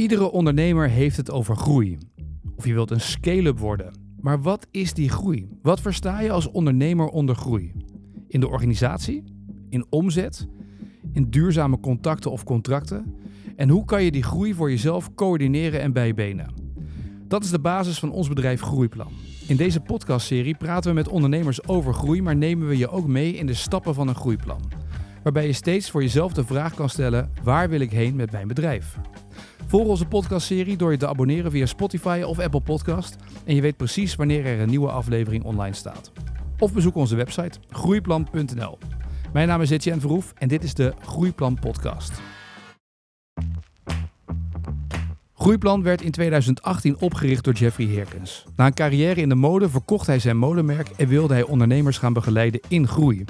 Iedere ondernemer heeft het over groei. Of je wilt een scale-up worden. Maar wat is die groei? Wat versta je als ondernemer onder groei? In de organisatie? In omzet? In duurzame contacten of contracten? En hoe kan je die groei voor jezelf coördineren en bijbenen? Dat is de basis van ons bedrijf Groeiplan. In deze podcastserie praten we met ondernemers over groei, maar nemen we je ook mee in de stappen van een groeiplan. Waarbij je steeds voor jezelf de vraag kan stellen: waar wil ik heen met mijn bedrijf? Volg onze podcastserie door je te abonneren via Spotify of Apple Podcast en je weet precies wanneer er een nieuwe aflevering online staat. Of bezoek onze website groeiplan.nl. Mijn naam is Etienne Verhoef en dit is de Groeiplan Podcast. Groeiplan werd in 2018 opgericht door Jeffrey Herkens. Na een carrière in de mode verkocht hij zijn modemerk en wilde hij ondernemers gaan begeleiden in groei.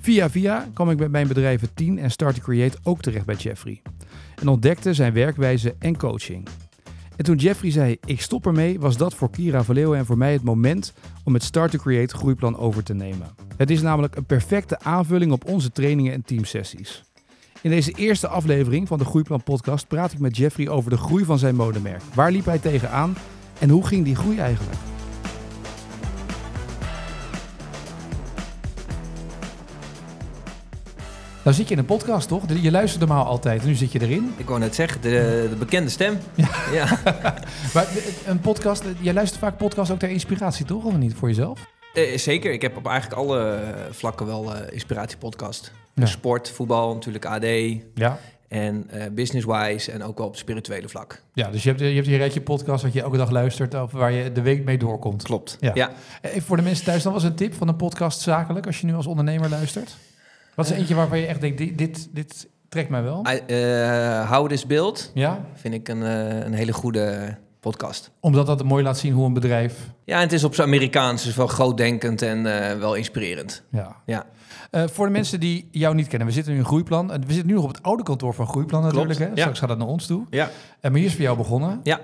Via via kwam ik met mijn bedrijven 10 en Start to Create ook terecht bij Jeffrey. En ontdekte zijn werkwijze en coaching. En toen Jeffrey zei, ik stop ermee, was dat voor Kira Valleeuw en voor mij het moment om het Start to Create groeiplan over te nemen. Het is namelijk een perfecte aanvulling op onze trainingen en teamsessies. In deze eerste aflevering van de Groeiplan podcast praat ik met Jeffrey over de groei van zijn modemerk. Waar liep hij tegenaan en hoe ging die groei eigenlijk? Nou zit je in een podcast, toch? Je luistert normaal altijd nu zit je erin. Ik wou net zeggen, de, de bekende stem. Ja. ja. maar een podcast, jij luistert vaak podcasts ook ter inspiratie, toch? Of niet voor jezelf? Eh, zeker. Ik heb op eigenlijk alle vlakken wel uh, inspiratiepodcast. Ja. Sport, voetbal, natuurlijk AD. Ja. En uh, business-wise en ook wel op spirituele vlak. Ja, dus je hebt, je hebt hier rijtje podcast wat je elke dag luistert... of waar je de week mee doorkomt. Klopt, ja. ja. Even voor de mensen thuis, dan was een tip van een podcast zakelijk... als je nu als ondernemer luistert? Wat is er eentje waarvan je echt denkt, dit, dit, dit trekt mij wel? Uh, How This Build ja? vind ik een, uh, een hele goede podcast. Omdat dat mooi laat zien hoe een bedrijf... Ja, en het is op zijn Amerikaans, dus wel grootdenkend en uh, wel inspirerend. Ja. ja. Uh, voor de mensen die jou niet kennen, we zitten nu in Groeiplan. We zitten nu nog op het oude kantoor van Groeiplan natuurlijk. Hè? Ja. Straks gaat dat naar ons toe. Ja. Uh, maar hier is voor jou begonnen. Ja.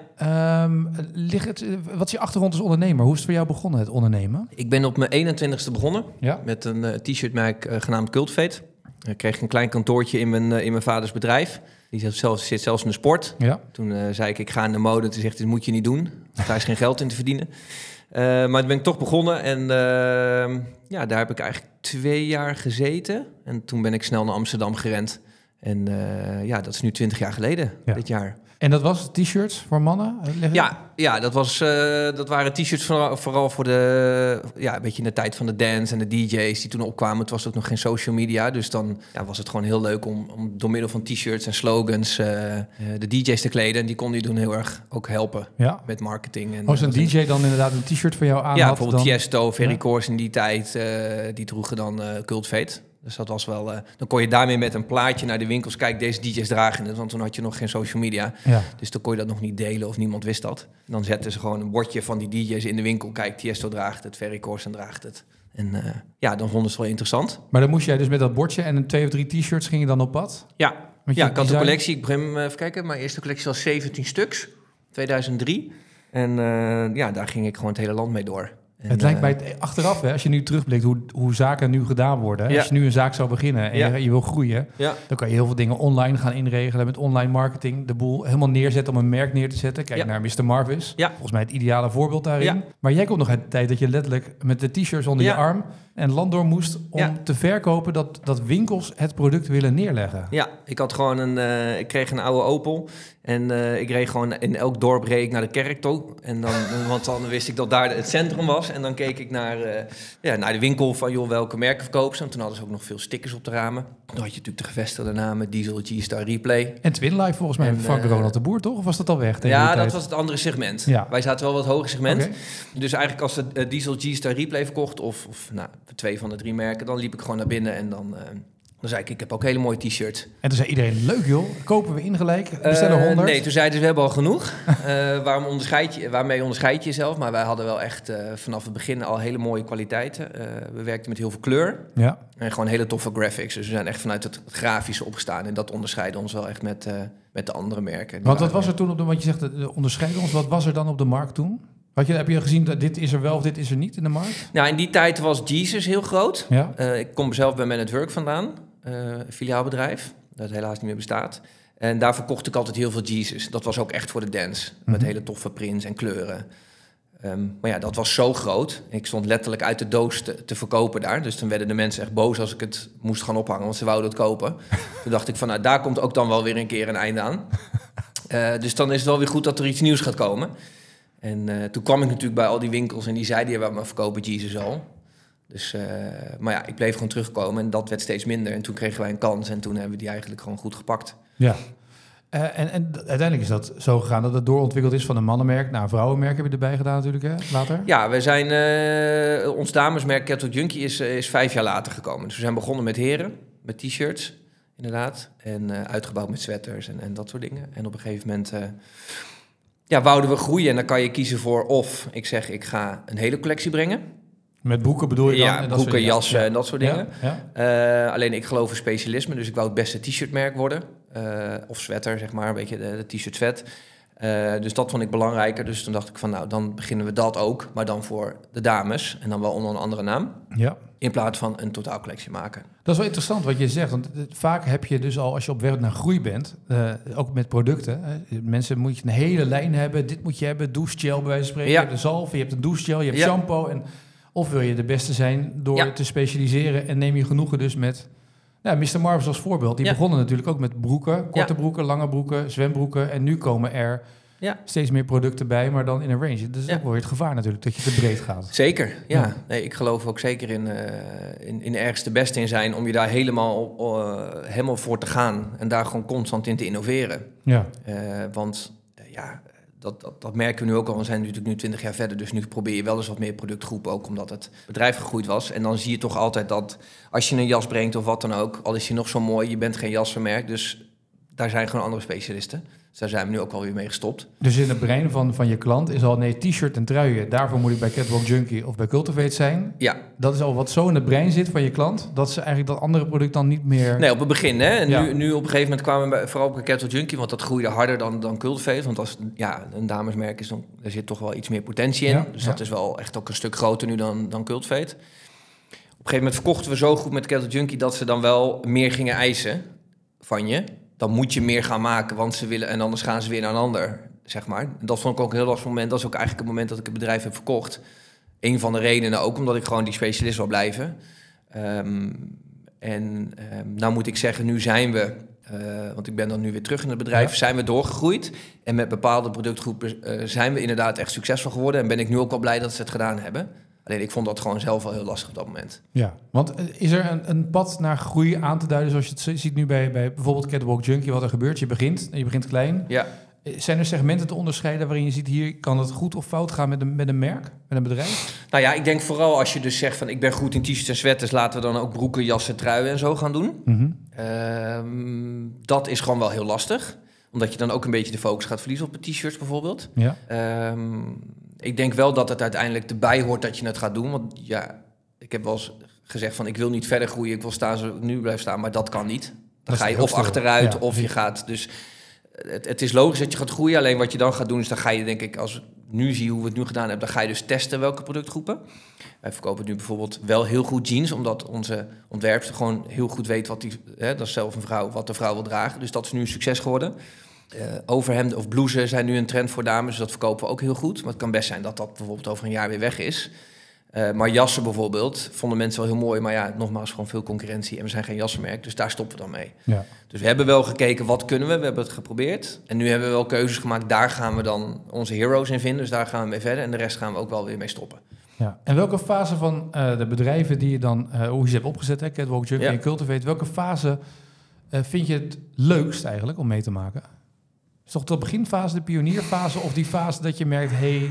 Um, ligt het, wat is je achtergrond als ondernemer? Hoe is het voor jou begonnen, het ondernemen? Ik ben op mijn 21ste begonnen ja. met een t-shirtmerk genaamd Cultfate. Ik kreeg een klein kantoortje in mijn, in mijn vaders bedrijf. Die zit zelfs, zit zelfs in de sport. Ja. Toen uh, zei ik, ik ga in de mode. Toen zegt hij, dit moet je niet doen. Daar is geen geld in te verdienen. Uh, maar toen ben ik toch begonnen. En uh, ja, daar heb ik eigenlijk twee jaar gezeten. En toen ben ik snel naar Amsterdam gerend. En uh, ja, dat is nu twintig jaar geleden, ja. dit jaar. En dat was t-shirts voor mannen? Ja, ja dat, was, uh, dat waren t-shirts vooral, vooral voor de, ja, een beetje in de tijd van de dance en de DJ's die toen opkwamen. Het was ook nog geen social media, dus dan ja, was het gewoon heel leuk om, om door middel van t-shirts en slogans uh, de DJ's te kleden. En die konden die toen heel erg ook helpen ja. met marketing. En, Als een DJ dan inderdaad een t-shirt voor jou aan Ja, had, bijvoorbeeld dan... Tiesto, Ferry Koors in die tijd, uh, die droegen dan Cult Fate. Dus dat was wel. Uh, dan kon je daarmee met een plaatje naar de winkels. Kijk, deze DJ's dragen het. Want toen had je nog geen social media. Ja. Dus dan kon je dat nog niet delen of niemand wist dat. En dan zetten ze gewoon een bordje van die DJ's in de winkel. Kijk, Tiesto draagt het, Ferry Corsten draagt het. En uh, ja, dan vonden ze het wel interessant. Maar dan moest jij dus met dat bordje en een twee of drie t-shirts ging je dan op pad? Ja, ja ik had een collectie. Ik begin even kijken. Mijn eerste collectie was 17 stuks, 2003. En uh, ja, daar ging ik gewoon het hele land mee door. En, het lijkt mij het, achteraf, hè, als je nu terugblikt hoe, hoe zaken nu gedaan worden. Ja. Als je nu een zaak zou beginnen en Ja. je, je wil groeien, Ja. dan kan je heel veel dingen online gaan inregelen met online marketing. De boel helemaal neerzetten om een merk neer te zetten. Kijk naar Mr. Marvis. Volgens mij het ideale voorbeeld daarin. Maar jij komt nog uit de tijd dat je letterlijk met de t-shirts onder je arm en land door moest om te verkopen dat, dat winkels het product willen neerleggen. Ja, ik had gewoon een. eh, ik kreeg een oude Opel. En eh, ik reed gewoon in elk dorp reed ik naar de kerk toe. En dan, want dan wist ik dat daar het centrum was. En dan keek ik naar, eh, ja, naar de winkel van joh, welke merken verkopen ze. En toen hadden ze ook nog veel stickers op de ramen. Dan had je natuurlijk de gevestigde namen, Diesel, G-Star, Replay. En Twin Life volgens mij En, van eh, Ronald de Boer, toch? Of was dat al weg? Ja, dat was het andere segment. Ja. Wij zaten wel wat hoger segment. Dus eigenlijk als de eh, Diesel, G-Star, Replay verkocht... of, of nou, twee van de drie merken... dan liep ik gewoon naar binnen en dan... dan zei ik, ik heb ook hele mooie t-shirts. En toen zei iedereen, leuk joh, kopen we in gelijk, bestellen 100. nee, toen zeiden ze, we hebben al genoeg. Eh, waarom onderscheid je, waarmee onderscheid je jezelf? Maar wij hadden wel echt eh, vanaf het begin al hele mooie kwaliteiten. We werkten met heel veel kleur Ja, en gewoon hele toffe graphics. Dus we zijn echt vanuit het grafische opgestaan. En dat onderscheidde ons wel echt met, met de andere merken. Want wat was er toen op de, want je zegt, onderscheiden ons, wat was er dan op de markt toen? Had je, heb je gezien dat dit is er wel of dit is er niet in de markt? Nou, in die tijd was Jesus heel groot. Ja, ik kom zelf bij Man at Work vandaan, filiaalbedrijf, dat helaas niet meer bestaat. En daar verkocht ik altijd heel veel Jesus. Dat was ook echt voor de dance. Met Mhm. hele toffe prints en kleuren. Ehm, maar ja, dat was zo groot. Ik stond letterlijk uit de doos te, te verkopen daar. Dus dan werden de mensen echt boos als ik het moest gaan ophangen, want ze wouden het kopen. Toen dacht ik van, nou, daar komt ook dan wel weer een keer een einde aan. Eh, dus dan is het wel weer goed dat er iets nieuws gaat komen. En eh, toen kwam ik natuurlijk bij al die winkels en die zeiden, ja, maar verkopen Jesus al. Dus, eh, maar ja, ik bleef gewoon terugkomen en dat werd steeds minder. En toen kregen wij een kans en toen hebben we die eigenlijk gewoon goed gepakt. Ja. Eh, en, en uiteindelijk is dat zo gegaan dat het doorontwikkeld is van een mannenmerk naar een vrouwenmerk. Heb je erbij gedaan natuurlijk, hè? Later? Ja, we zijn, eh, ons damesmerk Kettle Junkie is, is vijf jaar later gekomen. Dus we zijn begonnen met heren, met t-shirts, inderdaad. En uitgebouwd met sweaters en, en dat soort dingen. En op een gegeven moment ja, wouden we groeien. En dan kan je kiezen voor of ik zeg ik ga een hele collectie brengen. Met boeken bedoel je dan? Ja, En dat ja. jassen en dat soort dingen. Ja. Eh, alleen ik geloof in specialisme, dus ik wou het beste t-shirtmerk worden. Eh, of sweater, zeg maar, een beetje de, de t-shirt vet. Eh, dus dat vond ik belangrijker. Dus toen dacht ik van, nou, dan beginnen we dat ook. Maar dan voor de dames. En dan wel onder een andere naam. ja. In plaats van een totaalcollectie maken. Dat is wel interessant wat je zegt. Want vaak heb je dus al, als je op weg naar groei bent, ook met producten. hè, mensen moet je een hele lijn hebben. Dit moet je hebben, douchegel bij wijze van spreken. Ja. Je hebt de zalf, je hebt een douchegel, je hebt Ja. shampoo. En, of wil je de beste zijn door Ja. te specialiseren en neem je genoegen dus met... Nou, Mr. Marvis als voorbeeld. Die Ja. begonnen natuurlijk ook met broeken. Korte Ja. broeken, lange broeken, zwembroeken. En nu komen er Ja. steeds meer producten bij, maar dan in een range. Dat is Ja. ook wel weer het gevaar natuurlijk, dat je te breed gaat. Zeker, ja. Ja. Nee, ik geloof ook zeker in, eh, in, in ergens de beste in zijn... om je daar helemaal, eh, helemaal voor te gaan. En daar gewoon constant in te innoveren. Ja, Eh, want ja, dat, dat, dat merken we nu ook al. We zijn natuurlijk nu 20 jaar verder. Dus nu probeer je wel eens wat meer productgroepen. Ook omdat het bedrijf gegroeid was. En dan zie je toch altijd dat als je een jas brengt of wat dan ook. Al is je nog zo mooi, je bent geen jasvermerk. Dus daar zijn gewoon andere specialisten. Dus daar zijn we nu ook wel weer mee gestopt. Dus in het brein van, van je klant is al, nee, t-shirt en truien, daarvoor moet ik bij Catwalk Junkie of bij Cultivate zijn. Ja, Dat is al wat zo in het brein zit van je klant, dat ze eigenlijk dat andere product dan niet meer... nee, op het begin. Hè? En Ja. nu, nu op een gegeven moment kwamen we bij- vooral bij Kettle Junkie. Want dat groeide harder dan, dan Cultivate. Want als ja, een damesmerk is, dan, er zit toch wel iets meer potentie in. Ja, dus ja. dat is wel echt ook een stuk groter nu dan, dan Cultivate. Op een gegeven moment verkochten we zo goed met Kettle Junkie... dat ze dan wel meer gingen eisen van je. Dan moet je meer gaan maken, want ze willen... en anders gaan ze weer naar een ander, zeg maar. En dat vond ik ook een heel lastig moment. Dat is ook eigenlijk het moment dat ik het bedrijf heb verkocht. Een van de redenen ook, omdat ik gewoon die specialist wil blijven. Ehm, en ehm, nou moet ik zeggen, nu zijn we... eh, want ik ben dan nu weer terug in het bedrijf, Ja. zijn we doorgegroeid. En met bepaalde productgroepen eh, zijn we inderdaad echt succesvol geworden. En ben ik nu ook wel blij dat ze het gedaan hebben. Alleen ik vond dat gewoon zelf wel heel lastig op dat moment. Ja, want eh, is er een, een pad naar groei aan te duiden, zoals je het ziet nu bij, bij bijvoorbeeld Catwalk Junkie, wat er gebeurt? Je begint, je begint klein. Ja, Eh, Zijn er segmenten te onderscheiden waarin je ziet, hier kan het goed of fout gaan met een, met een merk, met een bedrijf? nou ja, ik denk vooral als je dus zegt van ik ben goed in t-shirts en sweaters, laten we dan ook broeken, jassen, truien en zo gaan doen. Mhm. Ehm, dat is gewoon wel heel lastig. Omdat je dan ook een beetje de focus gaat verliezen op de t-shirts bijvoorbeeld. Ja, Ehm, ik denk wel dat het uiteindelijk erbij hoort dat je het gaat doen. Want ja, ik heb wel eens gezegd van ik wil niet verder groeien. Ik wil staan zoals ik nu blijf staan, maar dat kan niet. Dan ga je of achteruit Ja, of je gaat... Dus het, het is logisch dat je gaat groeien. Alleen wat je dan gaat doen is dan ga je denk ik... Als ik nu zie hoe we het nu gedaan hebben... dan ga je dus testen welke productgroepen. Wij verkopen nu bijvoorbeeld wel heel goed jeans... omdat onze ontwerpster gewoon heel goed weet wat die... Hè, dat is zelf een vrouw, wat de vrouw wil dragen. Dus dat is nu een succes geworden. Eh, overhemden of blouses zijn nu een trend voor dames, dus dat verkopen we ook heel goed. Maar het kan best zijn dat dat bijvoorbeeld over een jaar weer weg is. Eh, maar jassen bijvoorbeeld vonden mensen wel heel mooi. Maar ja, nogmaals, gewoon veel concurrentie en we zijn geen jassenmerk, dus daar stoppen we dan mee. ja. Dus we hebben wel gekeken, wat kunnen we? We hebben het geprobeerd. En nu hebben we wel keuzes gemaakt, daar gaan we dan onze heroes in vinden. Dus daar gaan we mee verder en de rest gaan we ook wel weer mee stoppen. Ja. En welke fase van eh, de bedrijven die je dan, eh, hoe je ze hebt opgezet, hè, Catwalk Junkie Ja. en Cultivate, welke fase vind je het leukst eigenlijk om mee te maken? Is toch de beginfase, de pionierfase of die fase dat je merkt, hey,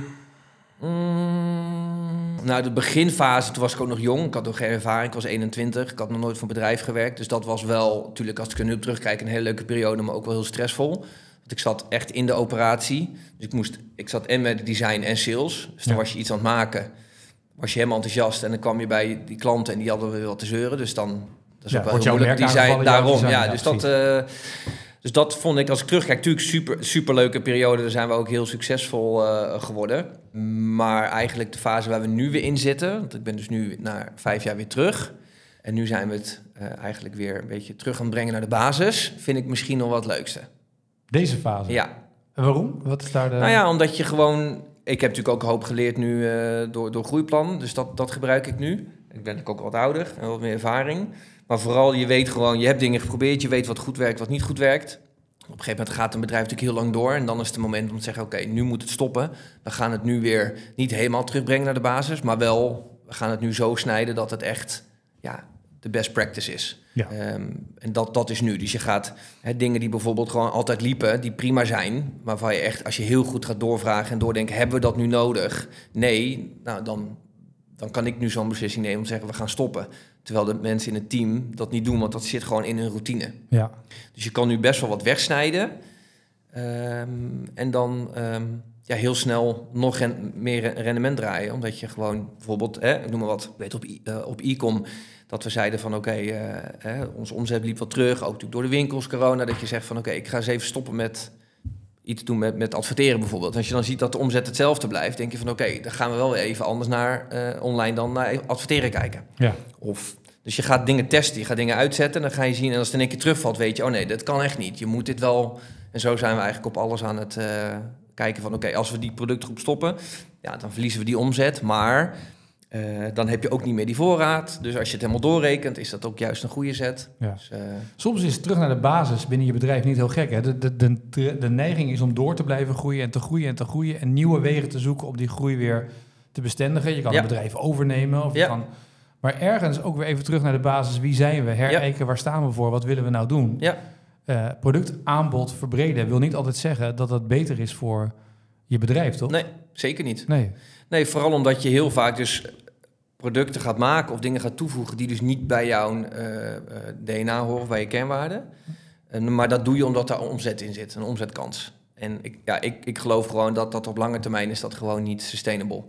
Mm, nou, de beginfase, toen was ik ook nog jong. Ik had nog geen ervaring. Ik was 21. Ik had nog nooit voor een bedrijf gewerkt. Dus dat was wel, natuurlijk, als ik er nu op terugkijk, een hele leuke periode, maar ook wel heel stressvol. Want ik zat echt in de operatie. Dus ik, moest, ik zat en met design en sales. Dus dan Ja. was je iets aan het maken. Was je helemaal enthousiast. En dan kwam je bij die klanten en die hadden weer wat te zeuren. Dus dan, dat is Ja, ook wel heel moeilijk. Design, daarom, ja. ja, dus dat... eh, dus dat vond ik, als ik terugkijk, natuurlijk super, super leuke periode. Daar zijn we ook heel succesvol eh, geworden. Maar eigenlijk de fase waar we nu weer in zitten, want ik ben dus nu na vijf jaar weer terug. En nu zijn we het eh, eigenlijk weer een beetje terug aan het brengen naar de basis. Vind ik misschien nog wat leukste. Deze fase? Ja. En waarom? Wat is daar de... Nou ja, omdat je gewoon... Ik heb natuurlijk ook een hoop geleerd nu eh, door, door Groeiplan. Dus dat, dat gebruik ik nu. Ik ben ook wat ouder en wat meer ervaring. Maar vooral, je weet gewoon... Je hebt dingen geprobeerd. Je weet wat goed werkt, wat niet goed werkt. Op een gegeven moment gaat een bedrijf natuurlijk heel lang door. En dan is het moment om te zeggen... Oké, nu moet het stoppen. We gaan het nu weer niet helemaal terugbrengen naar de basis. Maar wel, we gaan het nu zo snijden dat het echt... Ja, de best practice is. Ja. Ehm, en dat, dat is nu. Dus je gaat hè, dingen die bijvoorbeeld gewoon altijd liepen, die prima zijn, maar waar je echt, als je heel goed gaat doorvragen en doordenken, hebben we dat nu nodig? Nee, nou dan, dan kan ik nu zo'n beslissing nemen om te zeggen, we gaan stoppen. Terwijl de mensen in het team dat niet doen, want dat zit gewoon in hun routine. Ja. Dus je kan nu best wel wat wegsnijden ehm, en dan ehm, ja, heel snel nog ren- meer rendement draaien. Omdat je gewoon bijvoorbeeld, hè, ik noem maar wat, weet op, eh, op e-com dat we zeiden van oké, eh, hè, onze omzet liep wat terug, ook natuurlijk door de winkels, corona, dat je zegt van oké, ik ga eens even stoppen met iets doen met, met adverteren bijvoorbeeld. Als je dan ziet dat de omzet hetzelfde blijft, denk je van oké, dan gaan we wel weer even anders naar eh, online dan naar adverteren kijken. Ja. Of, dus je gaat dingen testen, je gaat dingen uitzetten en dan ga je zien en als het in één keer terugvalt, weet je, oh nee, dat kan echt niet. Je moet dit wel. En zo zijn we eigenlijk op alles aan het eh, kijken van oké, als we die productgroep stoppen, ja, dan verliezen we die omzet, maar eh, dan heb je ook niet meer die voorraad. Dus als je het helemaal doorrekent, is dat ook juist een goede zet. Ja. Dus, eh, Soms is terug naar de basis binnen je bedrijf niet heel gek. Hè? De, de, de, de neiging is om door te blijven groeien en te groeien en te groeien. En nieuwe wegen te zoeken om die groei weer te bestendigen. Je kan Ja. een bedrijf overnemen. Of je kan, maar ergens ook weer even terug naar de basis. Wie zijn we? Herijken, waar staan we voor? Wat willen we nou doen? ja, Eh, productaanbod verbreden wil niet altijd zeggen dat dat beter is voor je bedrijf, toch? nee, zeker niet. Nee. Nee, vooral omdat je heel vaak dus producten gaat maken of dingen gaat toevoegen die dus niet bij jouw eh, eh, DNA horen, bij je kernwaarden. En, maar dat doe je omdat daar omzet in zit, een omzetkans. En ik, ja, ik, ik geloof gewoon dat dat op lange termijn is dat gewoon niet sustainable.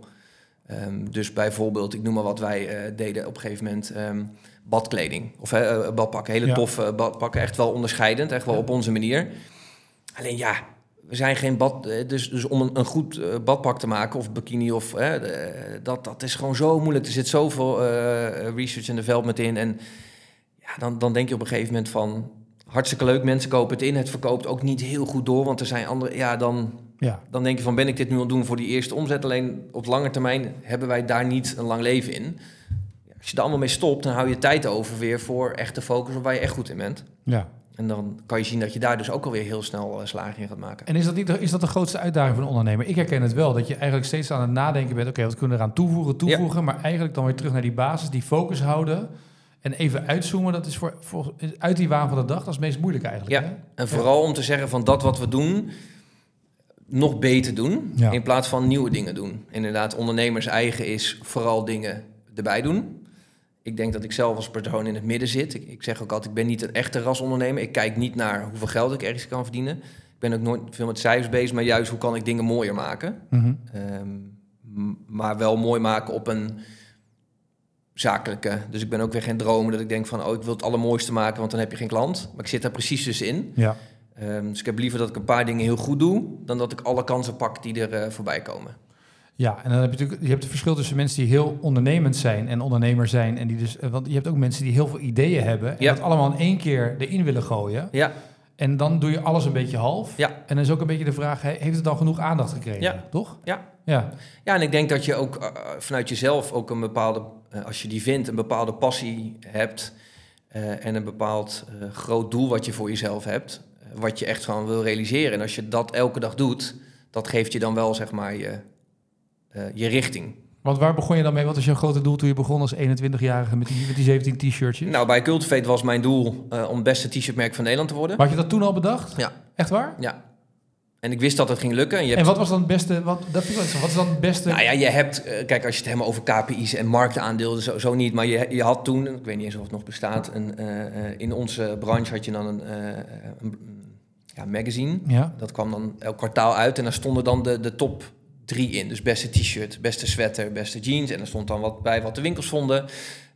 Ehm, dus bijvoorbeeld, ik noem maar wat wij eh, deden op een gegeven moment, ehm, badkleding of badpakken. Hele Ja. toffe badpakken, echt wel onderscheidend, echt wel Ja. op onze manier. Alleen ja, we zijn geen bad. eh, Dus, dus om een, een goed eh, badpak te maken, of bikini, of de- dat, dat is gewoon zo moeilijk. Er zit zoveel eh, research en development in. En ja, dan, dan denk je op een gegeven moment van. Hartstikke leuk, mensen kopen het in. Het verkoopt ook niet heel goed door, want er zijn andere. Ja, dan, Ja. dan denk je van: ben ik dit nu aan het doen voor die eerste omzet? Alleen op lange termijn hebben wij daar niet een lang leven in. Als je er allemaal mee stopt, dan hou je tijd over weer voor echt te focussen op waar je echt goed in bent. ja. En dan kan je zien dat je daar dus ook alweer heel snel uh, slagen in gaat maken. En is dat, niet, de- is dat de grootste uitdaging van een ondernemer? Ik herken het wel, dat je eigenlijk steeds aan het nadenken bent... oké, wat kunnen we eraan toevoegen, toevoegen... maar eigenlijk dan weer terug naar die basis, die focus houden... en even uitzoomen, dat is voor, voor, uit die waan van de dag... dat is het meest moeilijk eigenlijk. Ja. Hè? En vooral om te zeggen van dat wat we doen, nog beter doen. Ja. In plaats van nieuwe dingen doen. Inderdaad, ondernemers eigen is vooral dingen erbij doen. Ik denk dat ik zelf als persoon in het midden zit. Ik, ik zeg ook altijd, ik ben niet een echte rasondernemer. Ik kijk niet naar hoeveel geld ik ergens kan verdienen. Ik ben ook nooit veel met cijfers bezig, maar juist hoe kan ik dingen mooier maken. Mhm. Ehm, maar wel mooi maken op een zakelijke. Dus ik ben ook weer geen dromer dat ik denk van... oh, ik wil het allermooiste maken, want dan heb je geen klant. Maar ik zit daar precies tussenin. Ja. Ehm, dus ik heb liever dat ik een paar dingen heel goed doe... dan dat ik alle kansen pak die er eh, voorbij komen. Ja, en dan heb je natuurlijk je hebt het verschil tussen mensen die heel ondernemend zijn... en ondernemer zijn. En die dus, eh, want je hebt ook mensen die heel veel ideeën hebben... en Ja. dat allemaal in één keer erin willen gooien. Ja, En dan doe je alles een beetje half. Ja. En dan is ook een beetje de vraag, he- heeft het dan genoeg aandacht gekregen? Ja. Toch? Ja. Ja. ja en ik denk dat je ook eh, vanuit jezelf ook een bepaalde... eh, als je die vindt, een bepaalde passie hebt... en een bepaald groot doel wat je voor jezelf hebt... wat je echt gewoon wil realiseren. En als je dat elke dag doet... dat geeft je dan wel, zeg maar, je, je richting. Want waar begon je dan mee? Wat was jouw grote doel toen je begon als 21-jarige met die, met die 17 t-shirtjes? Nou, bij Cultivate was mijn doel eh, om het beste t-shirtmerk van Nederland te worden. Maar had je dat toen al bedacht? Ja. Echt waar? Ja. En ik wist dat het ging lukken. En je hebt, En wat was dan het beste? Wat, dat vind ik wel interessant. wat is dan het beste? nou ja, je hebt, eh, kijk, als je het helemaal over KPI's en marktaandelen, zo, zo niet. Maar je, je had toen, ik weet niet eens of het nog bestaat, een, eh, eh, in onze branche had je dan een, eh, een ja, magazine. Ja. Dat kwam dan elk kwartaal uit en daar stonden dan de, de top drie in. Dus beste t-shirt, beste sweater, beste jeans. En er stond dan wat bij wat de winkels vonden.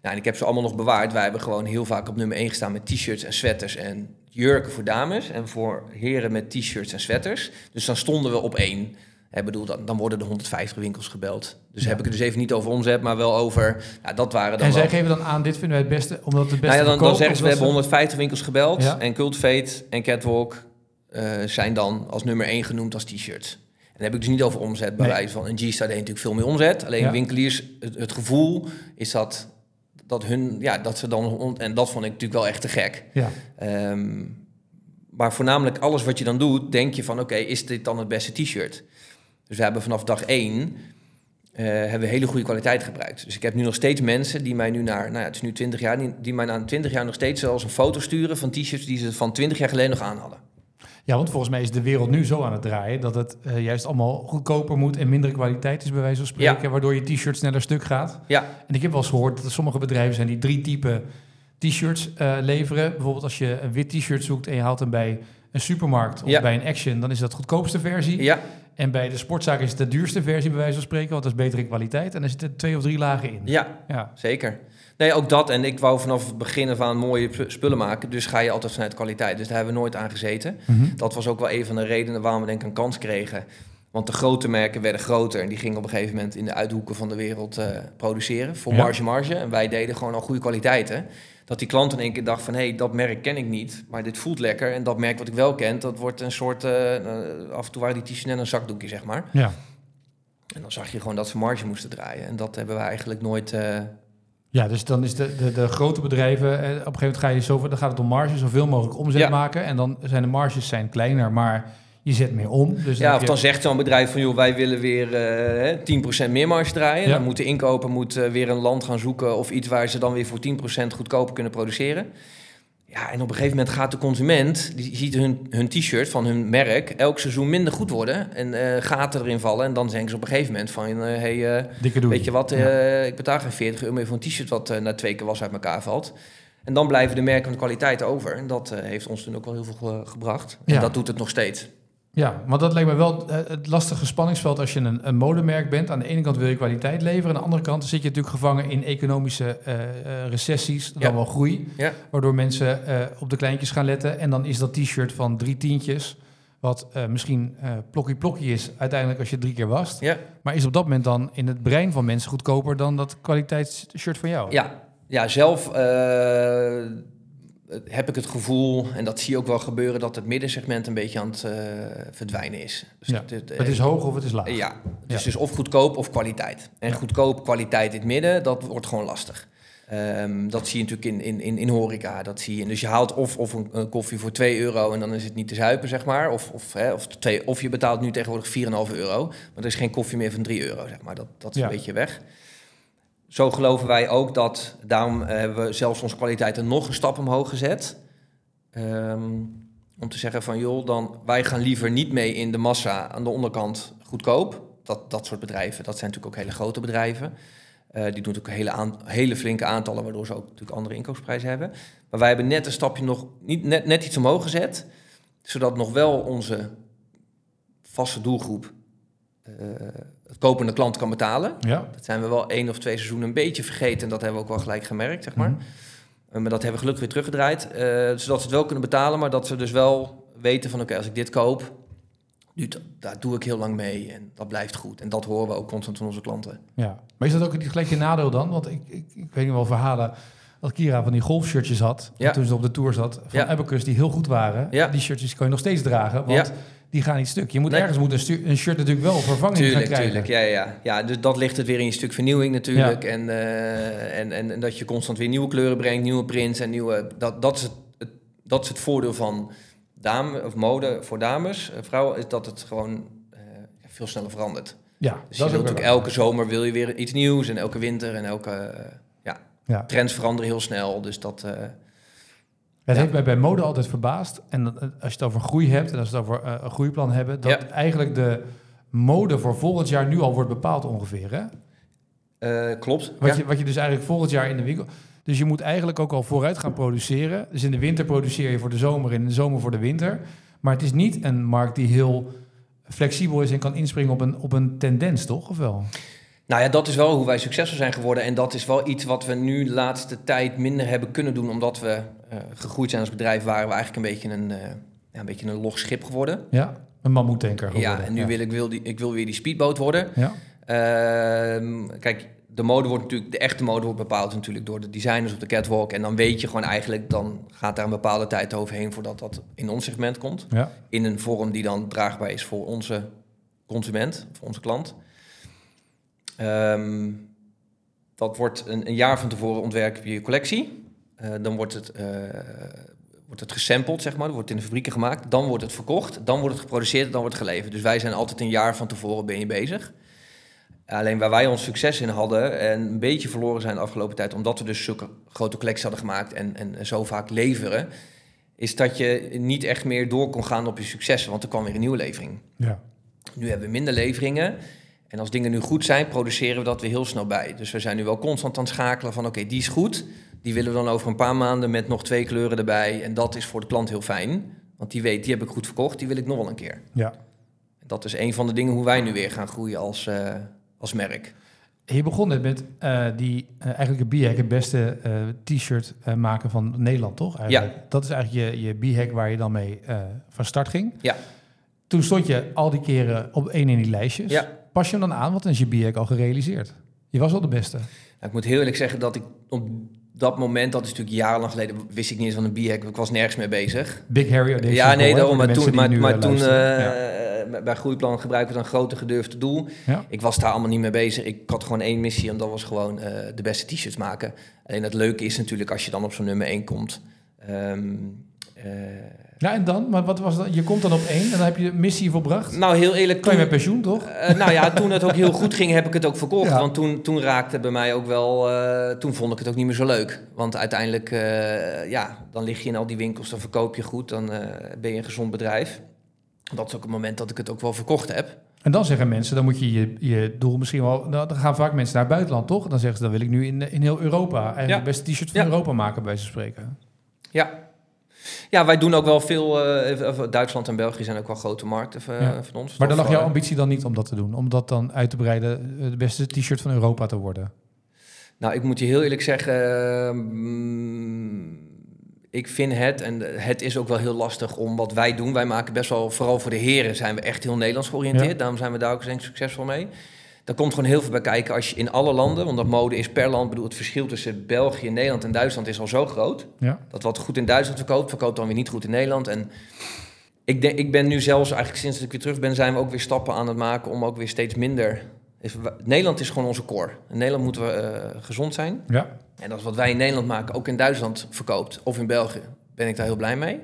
Nou, en ik heb ze allemaal nog bewaard. Wij hebben gewoon heel vaak op nummer 1 gestaan met t-shirts en sweaters en jurken voor dames. En voor heren met t-shirts en sweaters. Dus dan stonden we op één. Ik bedoel, dan, dan worden er 150 winkels gebeld. Dus Ja. heb ik het dus even niet over omzet, maar wel over... Ja, dat waren dan En zij wel- geven dan aan, dit vinden wij het beste, omdat het beste nou ja, dan, zeggen ze, we hebben 150 winkels gebeld. Ja. En Cultivate en Catwalk eh, zijn dan als nummer 1 genoemd als t-shirts. Dan heb ik dus niet over omzet bij Nee. wijze van. Een G-Star deed natuurlijk veel meer omzet. Alleen Ja. winkeliers, het, het gevoel is dat, dat hun, ja, dat ze dan, en dat vond ik natuurlijk wel echt te gek. Ja. Ehm, maar voornamelijk alles wat je dan doet, denk je van oké, is dit dan het beste t-shirt? Dus we hebben vanaf dag één eh, hebben we hele goede kwaliteit gebruikt. Dus ik heb nu nog steeds mensen die mij nu naar, nou ja, het is nu 20 jaar, die, die mij na 20 jaar nog steeds zelfs een foto sturen van t-shirts die ze van 20 jaar geleden nog aan hadden. Ja, want volgens mij is de wereld nu zo aan het draaien dat het eh, juist allemaal goedkoper moet en mindere kwaliteit is, bij wijze van spreken, waardoor je t-shirt sneller stuk gaat. Ja, En ik heb wel eens gehoord dat er sommige bedrijven zijn die drie typen t-shirts eh, leveren. Bijvoorbeeld als je een wit t-shirt zoekt en je haalt hem bij een supermarkt of Ja. bij een Action, dan is dat de goedkoopste versie. ja, En bij de sportzaak is het de duurste versie, bij wijze van spreken, want dat is beter in kwaliteit. En er zitten twee of drie lagen in. ja, Ja, zeker. Nee, ook dat. En ik wou vanaf het begin af aan mooie spullen maken. Dus ga je altijd vanuit kwaliteit. Dus daar hebben we nooit aan gezeten. Mhm. Dat was ook wel een van de redenen waarom we denk ik een kans kregen. Want de grote merken werden groter en die gingen op een gegeven moment in de uithoeken van de wereld eh, produceren voor Ja. marge marge. En wij deden gewoon al goede kwaliteiten. Dat die klant in één keer dacht van hé, hey, dat merk ken ik niet, maar dit voelt lekker. En dat merk wat ik wel ken, dat wordt een soort, eh, eh, af en toe waren die t-shirts net een zakdoekje zeg maar. ja. En dan zag je gewoon dat ze marge moesten draaien. En dat hebben we eigenlijk nooit... Ja, dus dan is de, de, de grote bedrijven, eh, op een gegeven moment ga je zoveel, dan gaat het om marge, zoveel mogelijk omzet Ja. maken. En dan zijn de marges zijn kleiner, maar je zet meer om. Dus Ja, of je- dan zegt zo'n bedrijf van, joh, wij willen weer eh, hè, 10% meer marge draaien. Ja. Dan moet de inkoper moet, eh, weer een land gaan zoeken of iets waar ze dan weer voor 10% goedkoper kunnen produceren. Ja, en op een gegeven moment gaat de consument, die ziet hun, hun t-shirt van hun merk elk seizoen minder goed worden. En eh, gaten erin vallen. En dan denken ze op een gegeven moment van, eh, hey, doei. weet je wat, ik betaal geen 40 euro meer voor een t-shirt wat na twee keer was uit elkaar valt. En dan blijven de merken van de kwaliteit over. En dat heeft ons toen ook wel heel veel ge- gebracht. En Ja. dat doet het nog steeds. Ja, want dat lijkt me wel eh, het lastige spanningsveld als je een, een modemerk bent. Aan de ene kant wil je kwaliteit leveren, aan de andere kant zit je natuurlijk gevangen in economische eh, eh, recessies, dan Ja. wel groei. Ja. Waardoor mensen op de kleintjes gaan letten. En dan is dat t-shirt van drie tientjes, wat misschien plokkie plokkie is uiteindelijk als je drie keer wast. Ja. Maar is op dat moment dan in het brein van mensen goedkoper dan dat kwaliteitsshirt van jou? Ja, ja zelf heb ik het gevoel, en dat zie je ook wel gebeuren, dat het middensegment een beetje aan het eh, verdwijnen is. Dus Ja, het, het, Het is hoog of het is laag. eh, ja, het Ja. is dus of goedkoop of kwaliteit. En Ja. goedkoop, kwaliteit in het midden, dat wordt gewoon lastig. Ehm, dat zie je natuurlijk in, in, in, in horeca. Dat zie je. Dus je haalt of, of een, een koffie voor 2 euro en dan is het niet te zuipen, zeg maar. Of, of, hè, of, twee, of je betaalt nu tegenwoordig 4,5 euro. Maar er is geen koffie meer van 3 euro, zeg maar. Dat, dat is een beetje weg. Zo geloven wij ook dat, daarom eh, hebben we zelfs onze kwaliteiten nog een stap omhoog gezet. Ehm, om te zeggen van, joh, dan, wij gaan liever niet mee in de massa aan de onderkant goedkoop. Dat, dat soort bedrijven, dat zijn natuurlijk ook hele grote bedrijven. Eh, die doen ook hele, hele flinke aantallen, waardoor ze ook natuurlijk andere inkoopsprijzen hebben. Maar wij hebben net een stapje nog, niet, net, net iets omhoog gezet, zodat nog wel onze vaste doelgroep eh, het kopende klant kan betalen. Ja. Dat zijn we wel één of twee seizoenen een beetje vergeten. En dat hebben we ook wel gelijk gemerkt, zeg maar. Mhm. Eh, maar dat hebben we gelukkig weer teruggedraaid. eh, zodat ze het wel kunnen betalen, maar dat ze dus wel weten van... oké, als ik dit koop, duurt, daar doe ik heel lang mee. En dat blijft goed. En dat horen we ook constant van onze klanten. Ja, maar is dat ook niet gelijk je nadeel dan? Want ik, ik, ik weet nog wel verhalen dat Kira van die golfshirtjes had, Ja. toen ze op de tour zat, van Ja. Abacus, die heel goed waren. Ja. Die shirtjes kan je nog steeds dragen, want Ja. die gaan niet stuk. Je moet Nee. ergens moet een, stu- een shirt natuurlijk wel gaan Tuurlijk, krijgen. tuurlijk. Ja, ja, ja. dus dat ligt het weer in je stuk vernieuwing natuurlijk. En, eh, en, en, en dat je constant weer nieuwe kleuren brengt, nieuwe prints en nieuwe... Dat, dat, is het, het, dat is het voordeel van dame, of mode voor dames. Eh, vrouwen is dat het gewoon eh, veel sneller verandert. Ja, Dus dat je wilt natuurlijk elke zomer wil je weer iets nieuws en elke winter en elke ja, trends veranderen heel snel. Dus dat eh, Het Ja. heeft mij bij mode altijd verbaasd. En dat- als je het over groei hebt en als we het over eh, een groeiplan hebben, dat Ja. eigenlijk de mode voor volgend jaar nu al wordt bepaald ongeveer. Hè? eh, klopt. Wat, ja. je, wat je dus eigenlijk volgend jaar in de winkel. Dus je moet eigenlijk ook al vooruit gaan produceren. Dus in de winter produceer je voor de zomer en in de zomer voor de winter. Maar het is niet een markt die heel flexibel is en kan inspringen op een, op een tendens, toch? Of wel? Nou ja, dat is wel hoe wij succesvol zijn geworden. En dat is wel iets wat we nu de laatste tijd minder hebben kunnen doen. Omdat we eh, gegroeid zijn als bedrijf, waren we eigenlijk een beetje een, eh, ja, een, beetje een log schip geworden. Ja, een mammoetanker geworden. Ja, en nu wil ik, wil, die, ik wil weer die speedboot worden. Ja, Ehm, kijk, de mode wordt natuurlijk, de echte mode wordt bepaald natuurlijk door de designers op de catwalk. En dan weet je gewoon eigenlijk, dan gaat daar een bepaalde tijd overheen voordat dat in ons segment komt. Ja. In een vorm die dan draagbaar is voor onze consument, voor onze klant. Ehm, dat wordt een, een jaar van tevoren ontwerp je collectie. Eh, dan wordt het, eh, wordt het gesampled, zeg maar. Dat wordt in de fabrieken gemaakt. Dan wordt het verkocht. Dan wordt het geproduceerd. Dan wordt het geleverd. Dus wij zijn altijd een jaar van tevoren ben je bezig. Alleen waar wij ons succes in hadden en een beetje verloren zijn de afgelopen tijd, omdat we dus zulke grote collecties hadden gemaakt en, en zo vaak leveren, is dat je niet echt meer door kon gaan op je successen, want er kwam weer een nieuwe levering. Ja. Nu hebben we minder leveringen. En als dingen nu goed zijn, produceren we dat weer heel snel bij. Dus we zijn nu wel constant aan het schakelen van oké, die is goed. Die willen we dan over een paar maanden met nog twee kleuren erbij. En dat is voor de klant heel fijn. Want die weet, die heb ik goed verkocht, die wil ik nog wel een keer. ja. Dat is een van de dingen hoe wij nu weer gaan groeien als, eh, als merk. Je begon net met eh, die, eh, eigenlijk een B-hack, het beste t-shirt maken van Nederland, toch? Eigenlijk. Dat is eigenlijk je, je B-hack waar je dan mee van start ging. Ja. Toen stond je al die keren op één in die lijstjes. Ja. Pas je hem dan aan, want dan is je B-hack al gerealiseerd. Je was al de beste. Nou, ik moet heel eerlijk zeggen dat ik op dat moment, dat is natuurlijk jarenlang geleden, wist ik niet eens van een b-hack. Ik was nergens mee bezig. Big Harry Audacious ja, nee, daarom. Maar toen, maar, eh, toen eh, bij Groeiplan gebruiken we dan grote gedurfde doel. Ja. Ik was daar allemaal niet mee bezig. Ik had gewoon één missie en dat was gewoon eh, de beste t-shirts maken. Alleen het leuke is natuurlijk als je dan op zo'n nummer 1 komt. ehm, eh, Ja, en dan? Maar wat was dat? Je komt dan op één en dan heb je de missie volbracht. nou, heel eerlijk. Kan je met pensioen, toch? Eh, nou ja, toen het ook heel goed ging, heb ik het ook verkocht. Ja. Want toen, toen raakte bij mij ook wel... eh, toen vond ik het ook niet meer zo leuk. Want uiteindelijk, eh, ja, dan lig je in al die winkels, dan verkoop je goed. Dan eh, ben je een gezond bedrijf. Dat is ook het moment dat ik het ook wel verkocht heb. En dan zeggen mensen, dan moet je je, je doel misschien wel... nou, Dan gaan vaak mensen naar het buitenland, toch? Dan zeggen ze, dan wil ik nu in, in heel Europa... eigenlijk Ja. het beste t-shirt van Ja. Europa maken, bij van spreken. Ja. Ja, wij doen ook wel veel... eh, Duitsland en België zijn ook wel grote markten eh, Ja. van ons. Maar dan lag jouw eh, ambitie dan niet om dat te doen? Om dat dan uit te breiden, de beste t-shirt van Europa te worden? Nou, ik moet je heel eerlijk zeggen, mm, ik vind het, en het is ook wel heel lastig om wat wij doen. Wij maken best wel, vooral voor de heren zijn we echt heel Nederlands georiënteerd. Ja. Daarom zijn we daar ook denk ik succesvol mee. Daar komt gewoon heel veel bij kijken als je in alle landen, want dat mode is per land, ik bedoel het verschil tussen België, Nederland en Duitsland is al zo groot. Ja. Dat wat goed in Duitsland verkoopt, verkoopt dan weer niet goed in Nederland. En ik, denk, ik ben nu zelfs, eigenlijk sinds dat ik weer terug ben, zijn we ook weer stappen aan het maken om ook weer steeds minder... is- Nederland is gewoon onze core. In Nederland moeten we eh, gezond zijn. Ja. En dat is wat wij in Nederland maken, ook in Duitsland verkoopt. Of in België. Ben ik daar heel blij mee.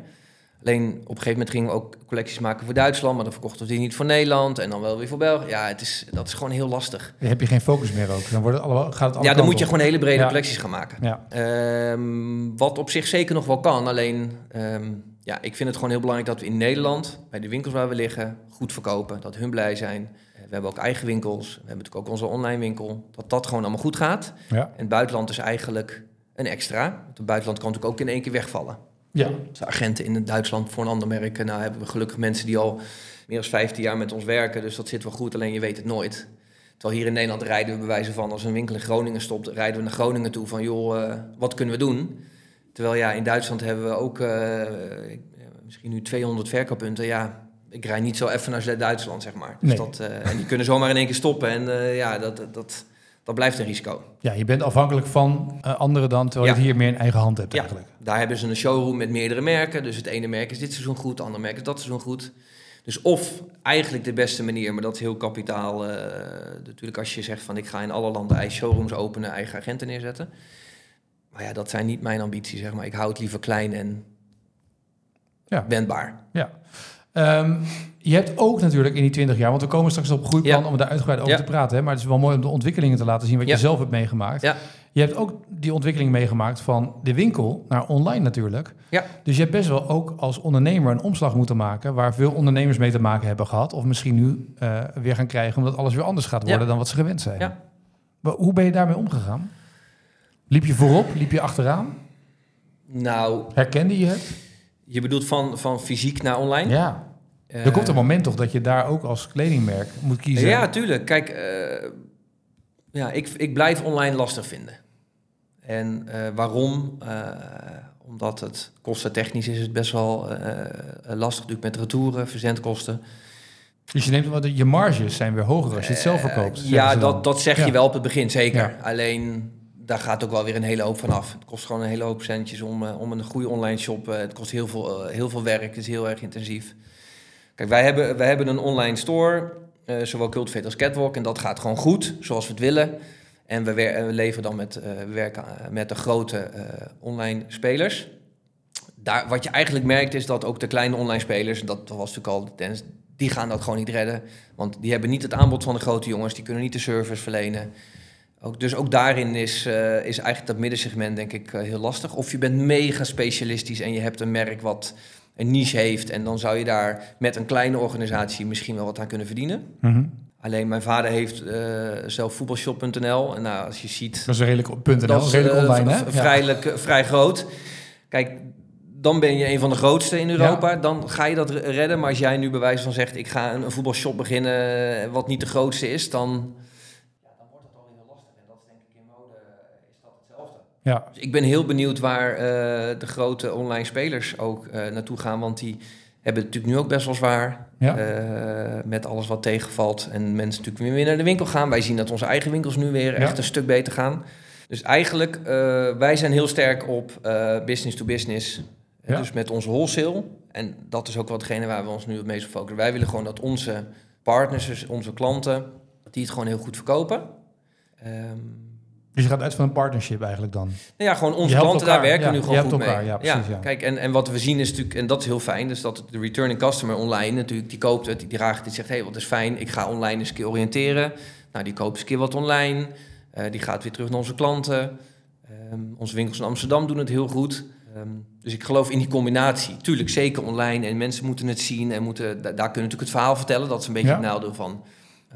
Alleen op een gegeven moment gingen we ook collecties maken voor Duitsland, maar dan verkochten we die niet voor Nederland en dan wel weer voor België. Ja, het is, dat is gewoon heel lastig. Dan heb je geen focus meer ook. Dan wordt het allemaal, gaat het ja, dan moet je gewoon hele brede Ja. collecties gaan maken. Ja. Ehm, wat op zich zeker nog wel kan. Alleen, ehm, ja, ik vind het gewoon heel belangrijk dat we in Nederland, bij de winkels waar we liggen, goed verkopen. Dat hun blij zijn. Eh, We hebben ook eigen winkels. We hebben natuurlijk ook onze online winkel. Dat dat gewoon allemaal goed gaat. Ja. En het buitenland is eigenlijk een extra. Want het buitenland kan natuurlijk ook in één keer wegvallen. Ja. Dus agenten in het Duitsland voor een ander merk. Nou hebben we gelukkig mensen die al meer dan 15 jaar met ons werken. Dus dat zit wel goed, alleen je weet het nooit. Terwijl hier in Nederland rijden we bij wijze van... als een winkel in Groningen stopt, rijden we naar Groningen toe van... joh, eh, wat kunnen we doen? Terwijl ja, in Duitsland hebben we ook eh, misschien nu 200 verkooppunten. Ja, ik rijd niet zo even naar Duitsland, zeg maar. Dus Nee. dat, eh, en die kunnen zomaar in één keer stoppen. En ja, dat, dat, dat, blijft een risico. ja, je bent afhankelijk van eh, anderen dan, terwijl je het hier meer in eigen hand hebt Ja. eigenlijk. Daar hebben ze een showroom met meerdere merken. Dus het ene merk is dit seizoen goed, het andere merk is dat seizoen goed. Dus of eigenlijk de beste manier, maar dat is heel kapitaal. eh, natuurlijk als je zegt van ik ga in alle landen eigen showrooms openen, eigen agenten neerzetten. Maar ja, dat zijn niet mijn ambities, zeg maar. Ik hou het liever klein en Ja. wendbaar. Ja. Ehm, je hebt ook natuurlijk in die 20 jaar, want we komen straks op groeiplan Ja. om daar uitgebreid over Ja. te praten. Hè, maar het is wel mooi om de ontwikkelingen te laten zien wat Ja. je zelf hebt meegemaakt. Ja. Je hebt ook die ontwikkeling meegemaakt van de winkel naar online natuurlijk. Ja. Dus je hebt best wel ook als ondernemer een omslag moeten maken waar veel ondernemers mee te maken hebben gehad. Of misschien nu eh, weer gaan krijgen omdat alles weer anders gaat worden Ja. dan wat ze gewend zijn. Ja. Maar hoe ben je daarmee omgegaan? Liep je voorop? Liep je achteraan? Nou, Herkende je het? Je bedoelt van, van fysiek naar online? Ja. Eh, Er komt een moment toch dat je daar ook als kledingmerk moet kiezen. Ja, tuurlijk. Kijk, eh, ja, ik, ik blijf online lastig vinden. En eh, waarom? Eh, omdat het kostentechnisch is het best wel eh, lastig natuurlijk met retouren, verzendkosten. Dus je neemt wat je marges zijn weer hoger als je het zelf verkoopt. Ja, dat, dat zeg je wel op het begin, zeker. Ja. Alleen daar gaat ook wel weer een hele hoop van af. Het kost gewoon een hele hoop centjes om, uh, om een goede online shop. Uh, het kost heel veel, heel veel werk, het is heel erg intensief. Kijk, wij hebben, wij hebben een online store, zowel Cultivate als Catwalk, en dat gaat gewoon goed, zoals we het willen. En we, we leveren dan met, we werken met de grote online spelers. Daar, wat je eigenlijk merkt is dat ook de kleine online spelers, dat was natuurlijk al de die gaan dat gewoon niet redden. Want die hebben niet het aanbod van de grote jongens, die kunnen niet de service verlenen. Ook, dus ook daarin is, uh, is eigenlijk dat middensegment denk ik uh, heel lastig. Of je bent mega specialistisch en je hebt een merk wat een niche heeft. En dan zou je daar met een kleine organisatie misschien wel wat aan kunnen verdienen. Mhm. Mm -hmm. Alleen mijn vader heeft uh, zelf voetbalshop.nl. En nou, als je ziet... Dat is redelijk, .nl, dat is redelijk online, hè? Vrijelijk, ja. vrij groot. Kijk, dan ben je een van de grootste in Europa. Ja. Dan ga je dat redden. Maar als jij nu bij wijze van zegt... ik ga een, een voetbalshop beginnen wat niet de grootste is... dan, ja, dan wordt het alweer heel lastig. En dat is denk ik in mode is dat hetzelfde. Ja. Dus ik ben heel benieuwd waar uh, de grote online spelers ook uh, naartoe gaan. Want die hebben het natuurlijk nu ook best wel zwaar. Ja. Uh, met alles wat tegenvalt. En mensen natuurlijk weer naar de winkel gaan. Wij zien dat onze eigen winkels nu weer echt een stuk beter gaan. Dus eigenlijk, wij zijn heel sterk op business to business... Ja. Dus met onze wholesale. En dat is ook wat hetgene waar we ons nu het meest op focussen. Wij willen gewoon dat onze partners, dus onze klanten, die het gewoon heel goed verkopen. Um, dus je gaat uit van een partnership eigenlijk dan? Nou ja, gewoon onze klanten, daar werken ja, nu gewoon goed elkaar, mee. Ja, precies, ja. Kijk, en, en wat we zien is natuurlijk, en dat is heel fijn, dus dat de returning customer online natuurlijk, die koopt het, die draagt het, die zegt, hé, hey, wat is fijn, ik ga online eens een keer oriënteren. Nou, die koopt eens een keer wat online, uh, die gaat weer terug naar onze klanten. Um, onze winkels in Amsterdam doen het heel goed. Um, dus ik geloof in die combinatie. Tuurlijk, zeker online. En mensen moeten het zien en moeten, daar, daar kunnen natuurlijk het verhaal vertellen. Dat is een beetje het nadeel van,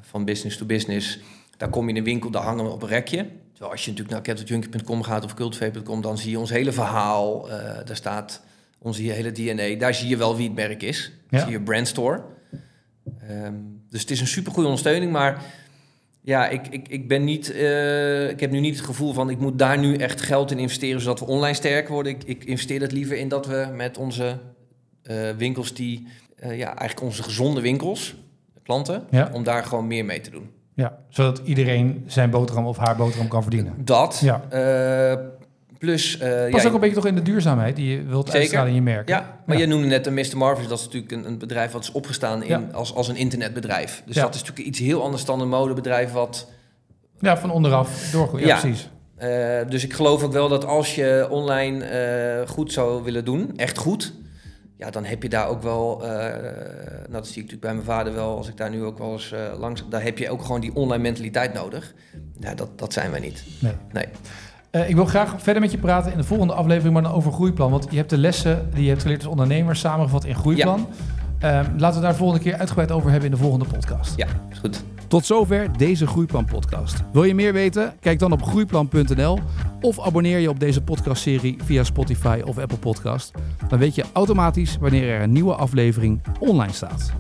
van business to business. Daar kom je in een winkel, daar hangen we op een rekje. Als je natuurlijk naar capitaljunkie.com gaat of cultivate.com... dan zie je ons hele verhaal. eh, daar staat onze hele DNA. Daar zie je wel wie het merk is. Ja. Zie je brandstore. Ehm, dus het is een supergoeie ondersteuning, maar... Ja, ik, ik, ik ben niet. eh, ik heb nu niet het gevoel van ik moet daar nu echt geld in investeren zodat we online sterker worden. Ik, ik investeer het liever in dat we met onze eh, winkels die ja, eigenlijk onze gezonde winkels, klanten, Ja. om daar gewoon meer mee te doen. Ja, zodat iedereen zijn boterham of haar boterham kan verdienen. Dat. Ja. eh, plus. Past ja, ook een beetje toch in de duurzaamheid die je wilt Zeker. uitstralen in je merk. Ja, maar je noemde net een Mr. Marvis. Dat is natuurlijk een, een bedrijf wat is opgestaan in, als, als een internetbedrijf. Dus dat is natuurlijk iets heel anders dan een modebedrijf wat Ja, van onderaf doorgroeien. Ja, precies. Eh, dus ik geloof ook wel dat als je online goed zou willen doen, echt goed, ja, dan heb je daar ook wel, eh, nou, dat zie ik natuurlijk bij mijn vader wel, als ik daar nu ook wel eens eh, langs, daar heb je ook gewoon die online mentaliteit nodig. Ja, dat, dat zijn wij niet. Nee. Nee. Eh, ik wil graag verder met je praten in de volgende aflevering, maar dan over groeiplan. Want je hebt de lessen die je hebt geleerd als ondernemer samengevat in groeiplan. Ehm, laten we daar de volgende keer uitgebreid over hebben in de volgende podcast. Ja, is goed. Tot zover deze Groeiplan podcast. Wil je meer weten? Kijk dan op groeiplan.nl of abonneer je op deze podcastserie via Spotify of Apple Podcast. Dan weet je automatisch wanneer er een nieuwe aflevering online staat.